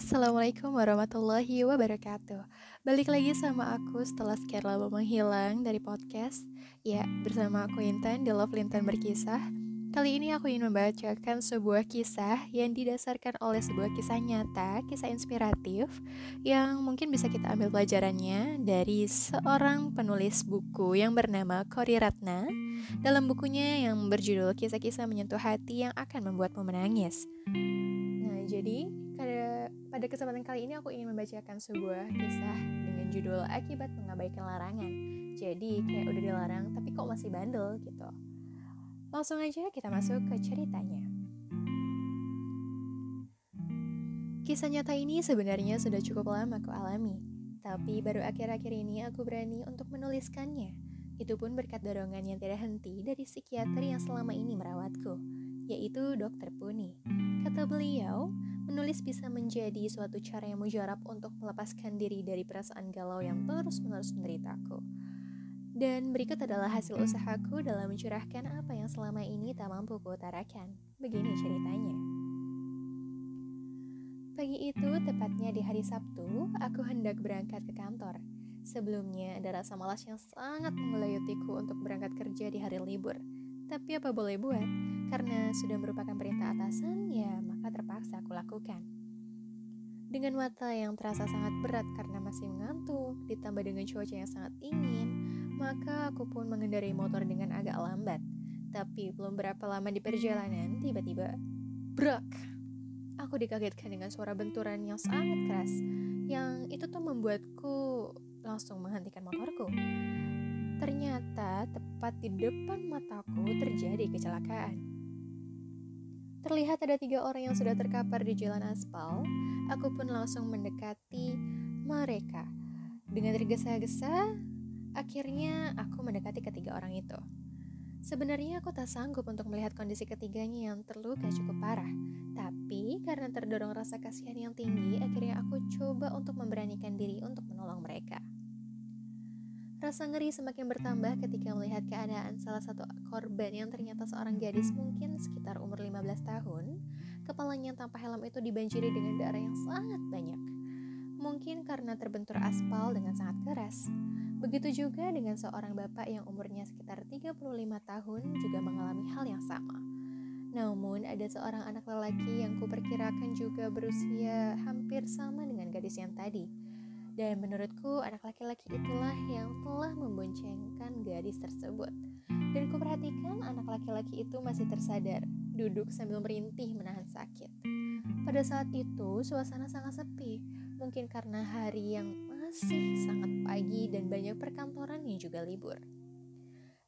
Assalamualaikum warahmatullahi wabarakatuh. Balik lagi sama aku setelah sekian lama menghilang dari podcast Ya, bersama aku Intan di Love Lintan Berkisah. Kali ini aku ingin membacakan sebuah kisah yang didasarkan oleh sebuah kisah nyata, kisah inspiratif Yang mungkin bisa kita ambil pelajarannya dari seorang penulis buku yang bernama Kori Ratna. Dalam bukunya yang berjudul Kisah-kisah Menyentuh Hati yang akan membuatmu menangis jadi pada kesempatan kali ini aku ingin membacakan sebuah kisah dengan judul Akibat Mengabaikan Larangan. Jadi kayak udah dilarang tapi kok masih bandel gitu. Langsung aja kita masuk ke ceritanya. Kisah nyata ini sebenarnya sudah cukup lama aku alami, tapi baru akhir-akhir ini aku berani untuk menuliskannya. Itu pun berkat dorongan yang tidak henti dari psikiater yang selama ini merawatku, yaitu Dokter Puni. Kata beliau, Menulis bisa menjadi suatu cara yang mujarab untuk melepaskan diri dari perasaan galau yang terus-menerus menderitaku. Dan berikut adalah hasil usahaku dalam mencurahkan apa yang selama ini tak mampu kuutarakan. Begini ceritanya. Pagi itu, tepatnya di hari Sabtu, aku hendak berangkat ke kantor. Sebelumnya ada rasa malas yang sangat mengelayutiku untuk berangkat kerja di hari libur. Tapi apa boleh buat, karena sudah merupakan perintah atasan, ya maka terpaksa aku lakukan. Dengan mata yang terasa sangat berat karena masih mengantuk, ditambah dengan cuaca yang sangat dingin, maka aku pun mengendarai motor dengan agak lambat. Tapi belum berapa lama di perjalanan, tiba-tiba brak. Aku dikagetkan dengan suara benturan yang sangat keras, yang itu tuh membuatku langsung menghentikan motorku. Ternyata tepat di depan mataku terjadi kecelakaan. Terlihat ada tiga orang yang sudah terkapar di jalan aspal. Aku pun langsung mendekati mereka. Dengan tergesa-gesa, akhirnya aku mendekati ketiga orang itu. Sebenarnya aku tak sanggup untuk melihat kondisi ketiganya yang terluka cukup parah. Tapi karena terdorong rasa kasihan yang tinggi, akhirnya aku coba untuk memberanikan diri untuk menolong mereka. Rasa ngeri semakin bertambah ketika melihat keadaan salah satu korban yang ternyata seorang gadis mungkin sekitar umur 15 tahun. Kepalanya tanpa helm itu dibanjiri dengan darah yang sangat banyak. Mungkin karena terbentur aspal dengan sangat keras. Begitu juga dengan seorang bapak yang umurnya sekitar 35 tahun juga mengalami hal yang sama. Namun ada seorang anak lelaki yang kuperkirakan juga berusia hampir sama dengan gadis yang tadi dan menurutku anak laki-laki itulah yang telah memboncengkan gadis tersebut. Dan kuperhatikan anak laki-laki itu masih tersadar, duduk sambil merintih menahan sakit. Pada saat itu suasana sangat sepi, mungkin karena hari yang masih sangat pagi dan banyak perkantoran yang juga libur.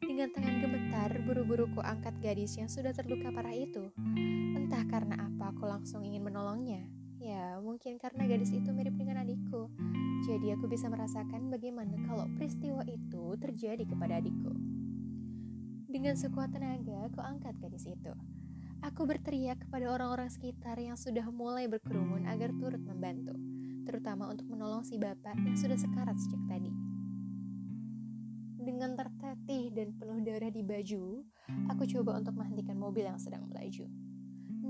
Dengan tangan gemetar, buru-buru ku angkat gadis yang sudah terluka parah itu. Entah karena apa aku langsung ingin menolongnya. Ya, mungkin karena gadis itu mirip dengan adikku. Jadi aku bisa merasakan bagaimana kalau peristiwa itu terjadi kepada adikku. Dengan sekuat tenaga, aku angkat gadis itu. Aku berteriak kepada orang-orang sekitar yang sudah mulai berkerumun agar turut membantu, terutama untuk menolong si bapak yang sudah sekarat sejak tadi. Dengan tertatih dan penuh darah di baju, aku coba untuk menghentikan mobil yang sedang melaju.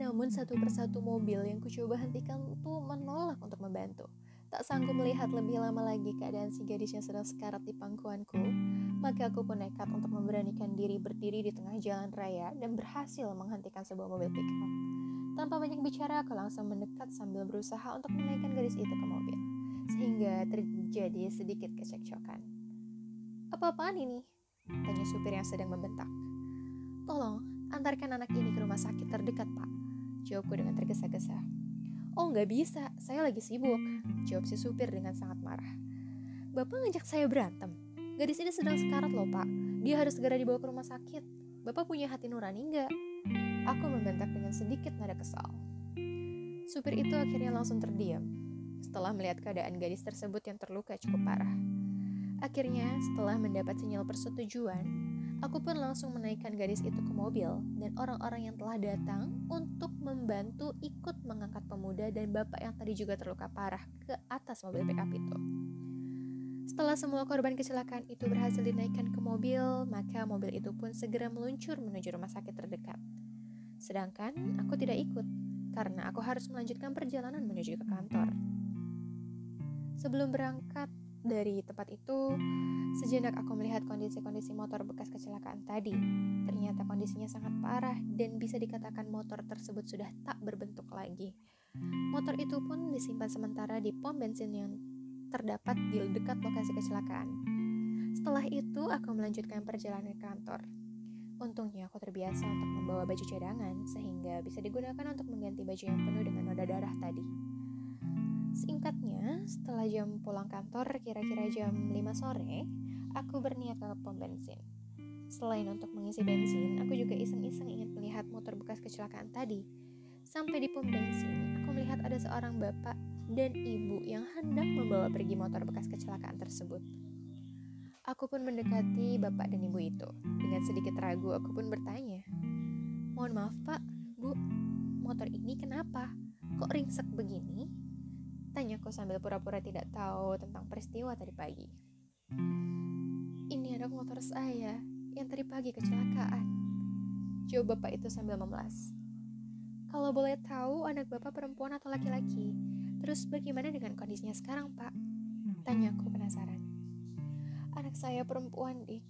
Namun satu persatu mobil yang kucoba hentikan itu menolak untuk membantu. Tak sanggup melihat lebih lama lagi keadaan si gadis yang sedang sekarat di pangkuanku, maka aku pun nekat untuk memberanikan diri berdiri di tengah jalan raya dan berhasil menghentikan sebuah mobil pickup. Tanpa banyak bicara, aku langsung mendekat sambil berusaha untuk menaikkan gadis itu ke mobil, sehingga terjadi sedikit kecekcokan. Apa-apaan ini? Tanya supir yang sedang membentak. Tolong, antarkan anak ini ke rumah sakit terdekat, Pak. Jawabku dengan tergesa-gesa. Oh nggak bisa, saya lagi sibuk, jawab si supir dengan sangat marah. Bapak ngajak saya berantem. Gadis ini sedang sekarat loh pak, dia harus segera dibawa ke rumah sakit. Bapak punya hati nurani nggak? Aku membentak dengan sedikit nada kesal. Supir itu akhirnya langsung terdiam setelah melihat keadaan gadis tersebut yang terluka cukup parah. Akhirnya, setelah mendapat sinyal persetujuan, Aku pun langsung menaikkan gadis itu ke mobil dan orang-orang yang telah datang untuk membantu ikut mengangkat pemuda dan bapak yang tadi juga terluka parah ke atas mobil pickup itu. Setelah semua korban kecelakaan itu berhasil dinaikkan ke mobil, maka mobil itu pun segera meluncur menuju rumah sakit terdekat. Sedangkan aku tidak ikut. karena aku harus melanjutkan perjalanan menuju ke kantor. Sebelum berangkat dari tempat itu, sejenak aku melihat kondisi-kondisi motor bekas kecelakaan tadi. Ternyata kondisinya sangat parah dan bisa dikatakan motor tersebut sudah tak berbentuk lagi. Motor itu pun disimpan sementara di pom bensin yang terdapat di dekat lokasi kecelakaan. Setelah itu, aku melanjutkan perjalanan ke kantor. Untungnya aku terbiasa untuk membawa baju cadangan sehingga bisa digunakan untuk mengganti baju yang penuh dengan noda darah tadi. Setelah jam pulang kantor kira-kira jam 5 sore, aku berniat ke pom bensin. Selain untuk mengisi bensin, aku juga iseng-iseng ingin melihat motor bekas kecelakaan tadi. Sampai di pom bensin, aku melihat ada seorang bapak dan ibu yang hendak membawa pergi motor bekas kecelakaan tersebut. Aku pun mendekati bapak dan ibu itu. Dengan sedikit ragu, aku pun bertanya, Mohon maaf pak, bu, motor ini kenapa? Kok ringsek begini? Tanyaku sambil pura-pura tidak tahu tentang peristiwa tadi pagi. Ini anak motor saya yang tadi pagi kecelakaan. Jawab bapak itu sambil memelas. Kalau boleh tahu anak bapak perempuan atau laki-laki, terus bagaimana dengan kondisinya sekarang pak? Tanyaku penasaran. Anak saya perempuan, Dik.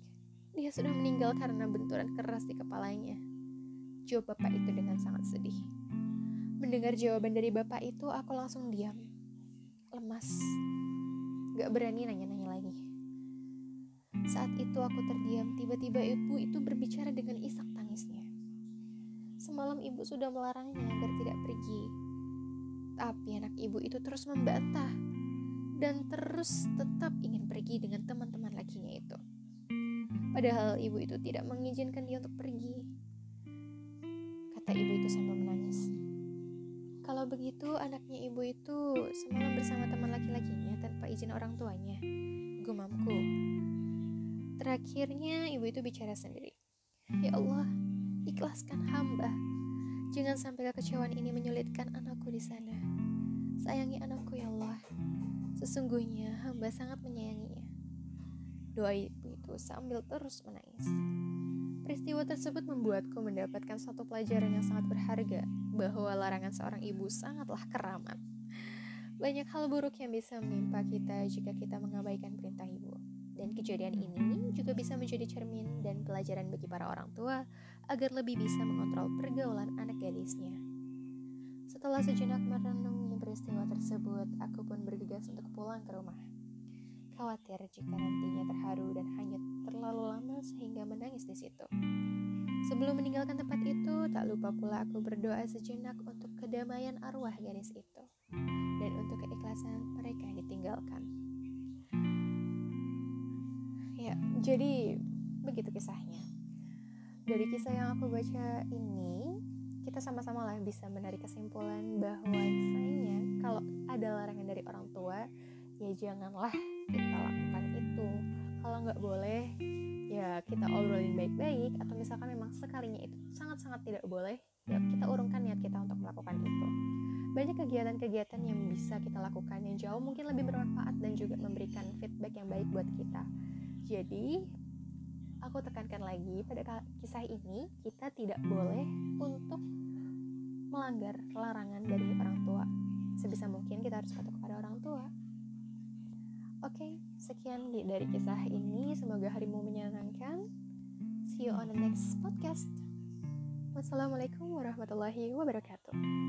Dia sudah meninggal karena benturan keras di kepalanya. Jawab bapak itu dengan sangat sedih. Mendengar jawaban dari bapak itu, aku langsung diam lemas. Gak berani nanya-nanya lagi. Saat itu aku terdiam, tiba-tiba ibu itu berbicara dengan isak tangisnya. Semalam ibu sudah melarangnya agar tidak pergi. Tapi anak ibu itu terus membantah dan terus tetap ingin pergi dengan teman-teman lakinya itu. Padahal ibu itu tidak mengizinkan dia untuk pergi. Kata ibu itu sambil. Kalau begitu, anaknya ibu itu semalam bersama teman laki-lakinya tanpa izin orang tuanya. Gumamku. Terakhirnya, ibu itu bicara sendiri. Ya Allah, ikhlaskan hamba. Jangan sampai kekecewaan ini menyulitkan anakku di sana. Sayangi anakku ya Allah. Sesungguhnya hamba sangat menyayanginya. Doa ibu itu sambil terus menangis. Peristiwa tersebut membuatku mendapatkan satu pelajaran yang sangat berharga, bahwa larangan seorang ibu sangatlah keramat. Banyak hal buruk yang bisa menimpa kita jika kita mengabaikan perintah ibu. Dan kejadian ini juga bisa menjadi cermin dan pelajaran bagi para orang tua agar lebih bisa mengontrol pergaulan anak gadisnya. Setelah sejenak merenungi peristiwa tersebut, aku pun bergegas untuk pulang ke rumah. Khawatir jika nantinya terharu dan hanyut terlalu lama sehingga menangis di situ. Sebelum meninggalkan tempat itu, tak lupa pula aku berdoa sejenak untuk kedamaian arwah gadis itu dan untuk keikhlasan mereka yang ditinggalkan. Ya, jadi begitu kisahnya. Dari kisah yang aku baca ini, kita sama-sama lah bisa menarik kesimpulan bahwa misalnya kalau ada larangan dari orang tua, ya janganlah kita lakukan itu kalau nggak boleh ya kita obrolin baik-baik atau misalkan memang sekalinya itu sangat-sangat tidak boleh ya kita urungkan niat kita untuk melakukan itu. Banyak kegiatan-kegiatan yang bisa kita lakukan yang jauh mungkin lebih bermanfaat dan juga memberikan feedback yang baik buat kita. Jadi aku tekankan lagi pada kisah ini kita tidak boleh untuk melanggar larangan dari orang tua. Sebisa mungkin kita harus patuh Oke, okay, sekian dari kisah ini. Semoga harimu menyenangkan. See you on the next podcast. Wassalamualaikum warahmatullahi wabarakatuh.